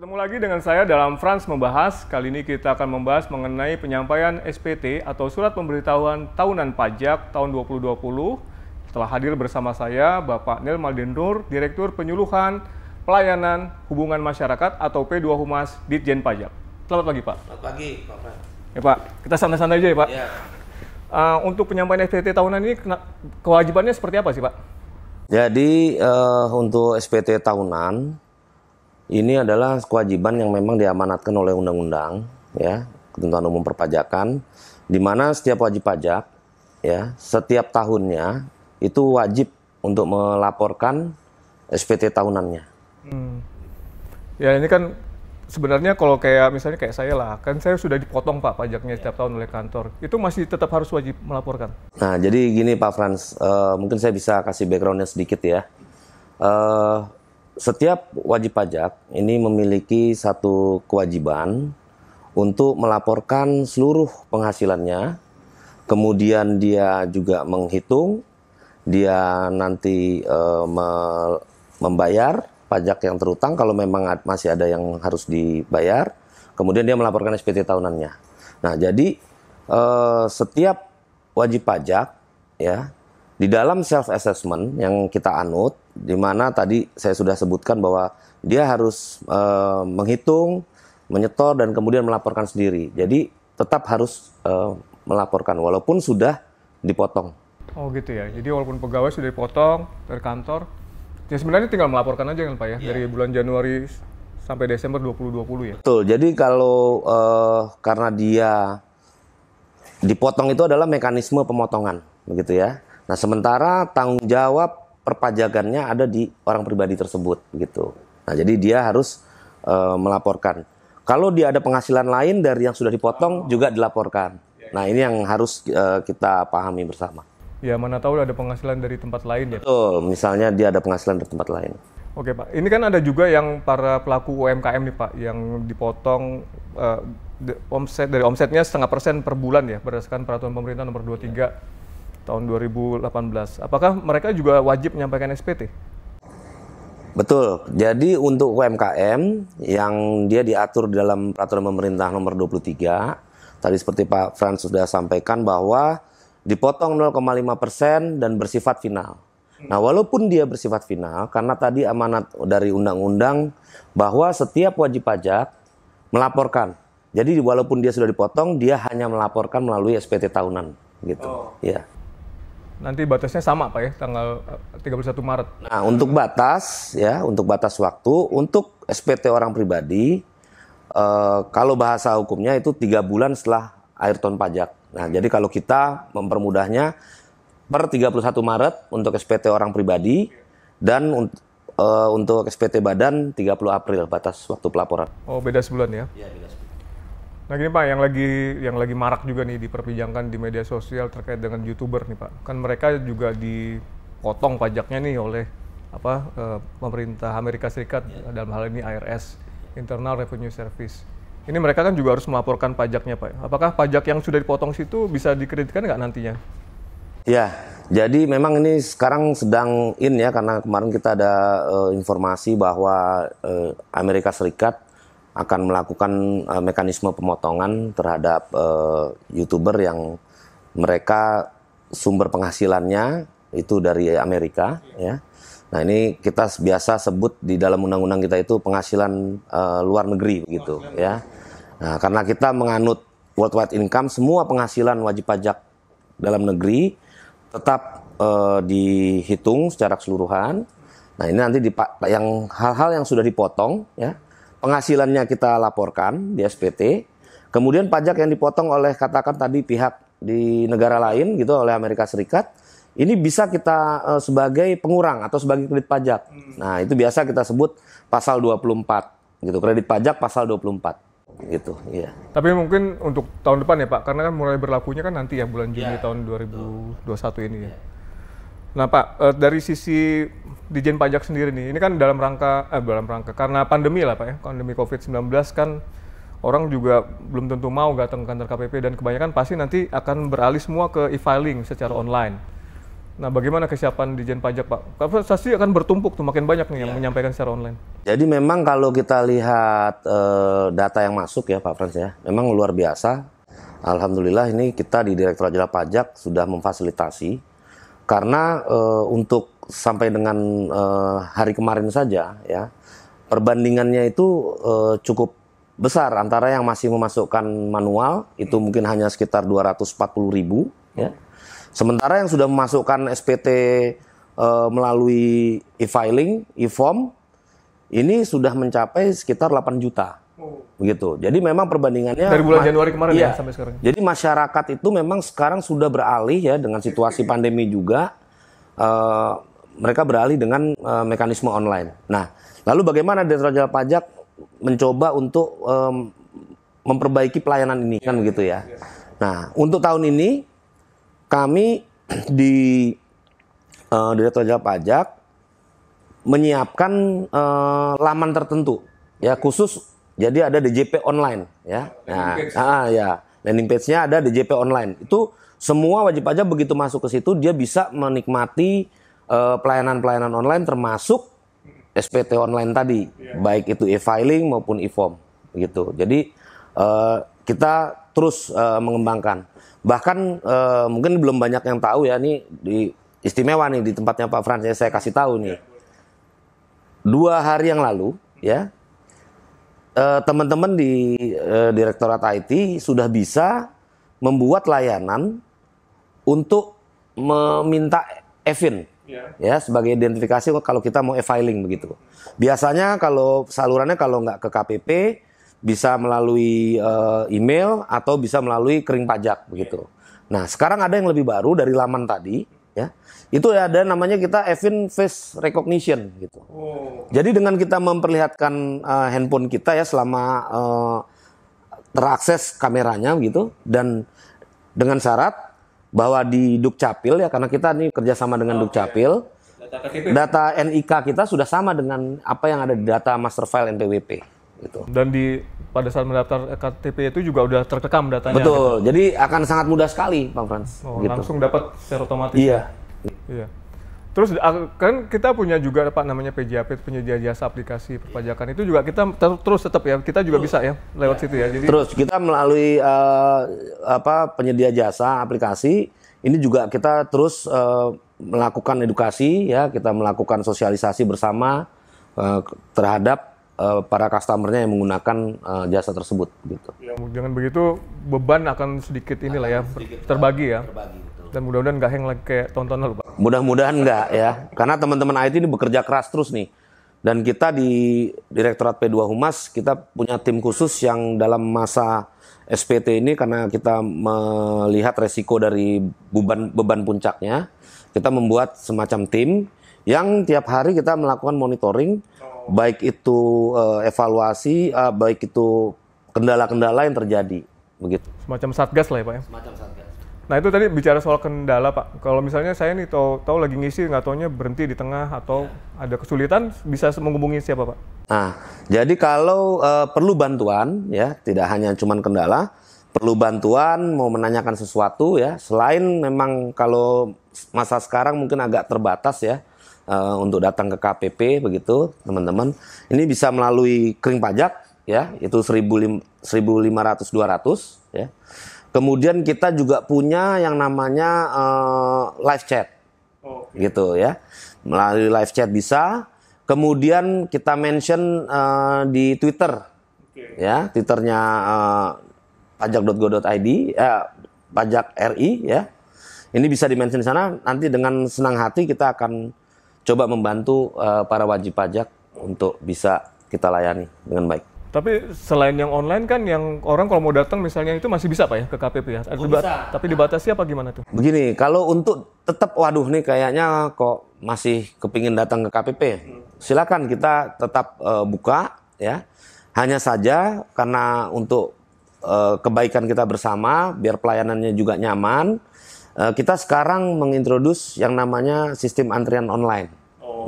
Ketemu lagi dengan saya dalam Frans Membahas. Kali ini kita akan membahas mengenai penyampaian SPT atau Surat Pemberitahuan Tahunan Pajak tahun 2020. Setelah hadir bersama saya Bapak Nel Maldenur, Direktur Penyuluhan Pelayanan Hubungan Masyarakat atau P2 Humas Ditjen Pajak. Selamat pagi Pak. Selamat pagi, Pak. Ya Pak, kita santai-santai aja ya Pak. Ya, Uh, untuk penyampaian SPT tahunan ini kewajibannya seperti apa sih Pak? jadi eh, untuk SPT tahunan ini adalah kewajiban yang memang diamanatkan oleh undang-undang, ya, ketentuan umum perpajakan, di mana setiap wajib pajak, ya, setiap tahunnya itu wajib untuk melaporkan SPT tahunannya. Hmm. Ya ini kan sebenarnya kalau kayak misalnya kayak saya lah, kan saya sudah dipotong Pak pajaknya setiap tahun oleh kantor. Itu masih tetap harus wajib melaporkan. Nah, jadi gini Pak Frans, eh, mungkin saya bisa kasih backgroundnya sedikit ya. Eh, setiap wajib pajak ini memiliki satu kewajiban untuk melaporkan seluruh penghasilannya, kemudian dia juga menghitung, dia nanti eh, me- membayar pajak yang terutang kalau memang masih ada yang harus dibayar, kemudian dia melaporkan SPT tahunannya. Nah, jadi eh, setiap wajib pajak ya di dalam self assessment yang kita anut di mana tadi saya sudah sebutkan bahwa dia harus eh, menghitung, menyetor dan kemudian melaporkan sendiri. Jadi tetap harus eh, melaporkan walaupun sudah dipotong. Oh gitu ya. Jadi walaupun pegawai sudah dipotong dari kantor, ya sebenarnya tinggal melaporkan aja kan Pak ya dari bulan Januari sampai Desember 2020 ya. Betul. Jadi kalau eh, karena dia dipotong itu adalah mekanisme pemotongan, begitu ya. Nah, sementara tanggung jawab perpajakannya ada di orang pribadi tersebut, gitu. Nah, jadi dia harus eh, melaporkan. Kalau dia ada penghasilan lain dari yang sudah dipotong juga dilaporkan. Nah, ini yang harus eh, kita pahami bersama. Ya mana tahu ada penghasilan dari tempat lain ya. Betul. Misalnya dia ada penghasilan dari tempat lain. Oke Pak, ini kan ada juga yang para pelaku UMKM nih Pak, yang dipotong de- omset dari omsetnya setengah persen per bulan ya, berdasarkan peraturan pemerintah nomor 23 tahun 2018. Apakah mereka juga wajib menyampaikan SPT? Betul. Jadi untuk UMKM yang dia diatur di dalam peraturan pemerintah nomor 23, tadi seperti Pak Frans sudah sampaikan bahwa dipotong 0,5 persen dan bersifat final. Nah, walaupun dia bersifat final, karena tadi amanat dari undang-undang bahwa setiap wajib pajak melaporkan. Jadi walaupun dia sudah dipotong, dia hanya melaporkan melalui SPT tahunan, gitu. Ya. Nanti batasnya sama Pak ya, tanggal eh, 31 Maret. Nah, untuk batas ya, untuk batas waktu, untuk SPT orang pribadi, eh, kalau bahasa hukumnya itu tiga bulan setelah akhir tahun pajak. Nah, jadi kalau kita mempermudahnya per 31 Maret untuk SPT orang pribadi dan eh, untuk SPT badan 30 April batas waktu pelaporan. Oh beda sebulan ya. Nah gini Pak, yang lagi yang lagi marak juga nih diperbincangkan di media sosial terkait dengan youtuber nih Pak. Kan mereka juga dipotong pajaknya nih oleh apa eh, pemerintah Amerika Serikat dalam hal ini IRS Internal Revenue Service. Ini mereka kan juga harus melaporkan pajaknya Pak. Apakah pajak yang sudah dipotong situ bisa dikreditkan nggak nantinya? Ya, jadi memang ini sekarang sedang in ya karena kemarin kita ada eh, informasi bahwa eh, Amerika Serikat akan melakukan eh, mekanisme pemotongan terhadap eh, youtuber yang mereka sumber penghasilannya itu dari Amerika ya. Nah ini kita biasa sebut di dalam undang-undang kita itu penghasilan eh, luar negeri begitu ya. Nah karena kita menganut worldwide income semua penghasilan wajib pajak dalam negeri tetap eh, dihitung secara keseluruhan. Nah ini nanti dipa- yang hal-hal yang sudah dipotong ya penghasilannya kita laporkan di SPT. Kemudian pajak yang dipotong oleh katakan tadi pihak di negara lain gitu oleh Amerika Serikat ini bisa kita eh, sebagai pengurang atau sebagai kredit pajak. Nah itu biasa kita sebut pasal 24 gitu kredit pajak pasal 24 gitu iya. Tapi mungkin untuk tahun depan ya Pak, karena kan mulai berlakunya kan nanti ya bulan Juni tahun 2021 ini ya. Nah Pak, eh, dari sisi Dijen Pajak sendiri nih, ini kan dalam rangka, eh dalam rangka, karena pandemi lah Pak ya, pandemi COVID-19 kan orang juga belum tentu mau datang ke kantor KPP dan kebanyakan pasti nanti akan beralih semua ke e-filing secara online. Nah, bagaimana kesiapan di Jen Pajak, Pak? Pasti akan bertumpuk tuh, makin banyak nih yang ya. menyampaikan secara online. Jadi memang kalau kita lihat uh, data yang masuk ya Pak Frans ya, memang luar biasa. Alhamdulillah ini kita di Direktorat Jenderal Pajak sudah memfasilitasi karena uh, untuk sampai dengan uh, hari kemarin saja ya, perbandingannya itu uh, cukup besar antara yang masih memasukkan manual itu mungkin hanya sekitar 240 ribu ya Sementara yang sudah memasukkan SPT eh, melalui e-filing, e-form, ini sudah mencapai sekitar 8 juta. Oh. Begitu. Jadi memang perbandingannya dari bulan Januari kemarin iya. ya sampai sekarang. Jadi masyarakat itu memang sekarang sudah beralih ya dengan situasi pandemi juga e, mereka beralih dengan e, mekanisme online. Nah, lalu bagaimana Direktorat Pajak mencoba untuk e, memperbaiki pelayanan ini kan begitu ya. Nah, untuk tahun ini kami di uh, Direktur Jenderal Pajak menyiapkan uh, laman tertentu ya khusus jadi ada DJP online ya. Nah, ah, ya. Landing page-nya ada DJP online. Itu semua wajib pajak begitu masuk ke situ dia bisa menikmati eh, pelayanan-pelayanan uh, online termasuk SPT online tadi, ya. baik itu e-filing maupun e-form gitu. Jadi uh, kita terus uh, mengembangkan. Bahkan uh, mungkin belum banyak yang tahu ya nih di istimewa nih di tempatnya Pak Frans ya saya kasih tahu nih. Dua hari yang lalu ya uh, teman-teman di uh, Direktorat IT sudah bisa membuat layanan untuk meminta Evin ya. ya sebagai identifikasi kalau kita mau e-filing begitu. Biasanya kalau salurannya kalau nggak ke KPP bisa melalui uh, email atau bisa melalui kering pajak begitu. Nah, sekarang ada yang lebih baru dari laman tadi, ya. Itu ada namanya kita Evin Face Recognition gitu. Oh. Jadi dengan kita memperlihatkan uh, handphone kita ya selama uh, terakses kameranya gitu dan dengan syarat bahwa di Dukcapil ya karena kita nih kerjasama dengan oh, Dukcapil data, data NIK kita sudah sama dengan apa yang ada di data master file NPWP gitu. Dan di pada saat mendaftar KTP itu juga udah terkekam datanya. Betul. Gitu. Jadi akan sangat mudah sekali, Bang Frans. Oh, gitu. langsung dapat secara otomatis. Iya. Iya. Terus kan kita punya juga Pak namanya PJAP penyedia jasa aplikasi perpajakan itu juga kita ter terus tetap ya kita juga bisa ya lewat ya. situ ya. Jadi terus kita melalui uh, apa penyedia jasa aplikasi ini juga kita terus uh, melakukan edukasi ya kita melakukan sosialisasi bersama uh, terhadap uh, para customernya yang menggunakan uh, jasa tersebut gitu. Ya, jangan begitu beban akan sedikit inilah ya sedikit terbagi ya. Terbagi, Dan mudah-mudahan nggak hang lagi kayak tonton lalu Pak. Mudah-mudahan nggak ya, karena teman-teman IT ini bekerja keras terus nih. Dan kita di Direktorat P2 Humas kita punya tim khusus yang dalam masa SPT ini karena kita melihat resiko dari beban beban puncaknya, kita membuat semacam tim yang tiap hari kita melakukan monitoring baik itu uh, evaluasi, uh, baik itu kendala-kendala yang terjadi, begitu. Semacam satgas lah ya pak ya. Semacam satgas. Nah itu tadi bicara soal kendala pak. Kalau misalnya saya nih tahu tahu lagi ngisi nggak taunya berhenti di tengah atau ya. ada kesulitan, bisa menghubungi siapa pak? Nah jadi kalau uh, perlu bantuan ya, tidak hanya cuma kendala, perlu bantuan mau menanyakan sesuatu ya. Selain memang kalau masa sekarang mungkin agak terbatas ya uh, untuk datang ke KPP begitu teman-teman. Ini bisa melalui kering pajak ya, itu 1500 200 ya. Kemudian kita juga punya yang namanya uh, live chat. Oh, Gitu ya. Melalui live chat bisa. Kemudian kita mention uh, di Twitter. Okay. Ya, Twitternya uh, pajak.go.id ya, pajak RI ya. Ini bisa dimention di sana. Nanti dengan senang hati kita akan coba membantu uh, para wajib pajak untuk bisa kita layani dengan baik. Tapi selain yang online kan yang orang kalau mau datang misalnya itu masih bisa Pak ya ke KPP ya? Oh, bisa. Tapi dibatasi apa gimana tuh? Begini, kalau untuk tetap waduh nih kayaknya kok masih kepingin datang ke KPP, silakan kita tetap uh, buka ya. Hanya saja karena untuk uh, kebaikan kita bersama, biar pelayanannya juga nyaman, kita sekarang mengintrodus yang namanya sistem antrian online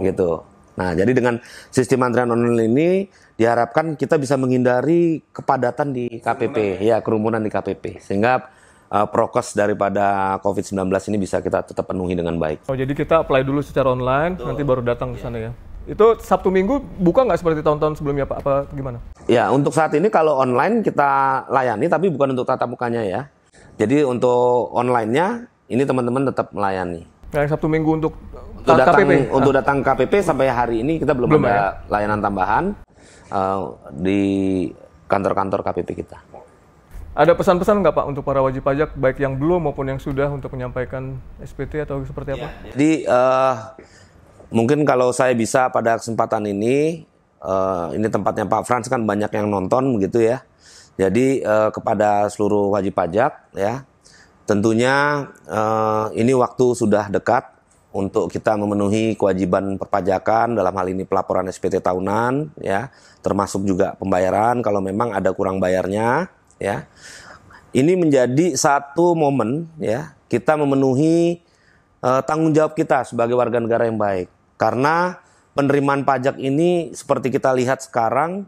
gitu. Nah, jadi dengan sistem antrian online ini diharapkan kita bisa menghindari kepadatan di KPP, kerumunan. ya kerumunan di KPP, sehingga uh, prokes daripada COVID-19 ini bisa kita tetap penuhi dengan baik. Oh, jadi kita apply dulu secara online, Betul. nanti baru datang ke sana ya. Itu Sabtu Minggu buka nggak seperti tahun-tahun sebelumnya Pak? Apa gimana? Ya, untuk saat ini kalau online kita layani, tapi bukan untuk tatap mukanya ya. Jadi untuk online-nya, ini teman-teman tetap melayani. Yang Sabtu Minggu untuk, untuk datang, KPP? Untuk ah. datang KPP sampai hari ini kita belum, belum ada ya? layanan tambahan uh, di kantor-kantor KPP kita. Ada pesan-pesan nggak Pak untuk para wajib pajak baik yang belum maupun yang sudah untuk menyampaikan SPT atau seperti apa? Ya, jadi uh, mungkin kalau saya bisa pada kesempatan ini, uh, ini tempatnya Pak Frans kan banyak yang nonton begitu ya. Jadi uh, kepada seluruh wajib pajak ya, tentunya uh, ini waktu sudah dekat untuk kita memenuhi kewajiban perpajakan dalam hal ini pelaporan SPT tahunan ya, termasuk juga pembayaran kalau memang ada kurang bayarnya ya. Ini menjadi satu momen ya kita memenuhi uh, tanggung jawab kita sebagai warga negara yang baik. Karena penerimaan pajak ini seperti kita lihat sekarang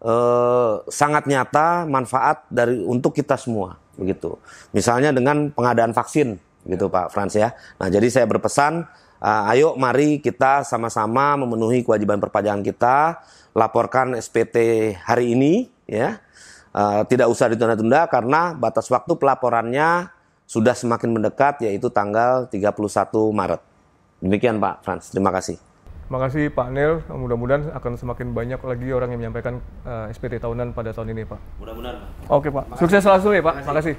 uh, sangat nyata manfaat dari untuk kita semua begitu. Misalnya dengan pengadaan vaksin gitu Pak Frans ya. Nah, jadi saya berpesan uh, ayo mari kita sama-sama memenuhi kewajiban perpajakan kita, laporkan SPT hari ini ya uh, tidak usah ditunda-tunda karena batas waktu pelaporannya sudah semakin mendekat yaitu tanggal 31 Maret. Demikian Pak Frans, terima kasih. Terima kasih Pak Nel, mudah-mudahan akan semakin banyak lagi orang yang menyampaikan uh, eh, SPT tahunan pada tahun ini Pak. Mudah-mudahan. Oke Pak, sukses selalu ya Pak, terima kasih.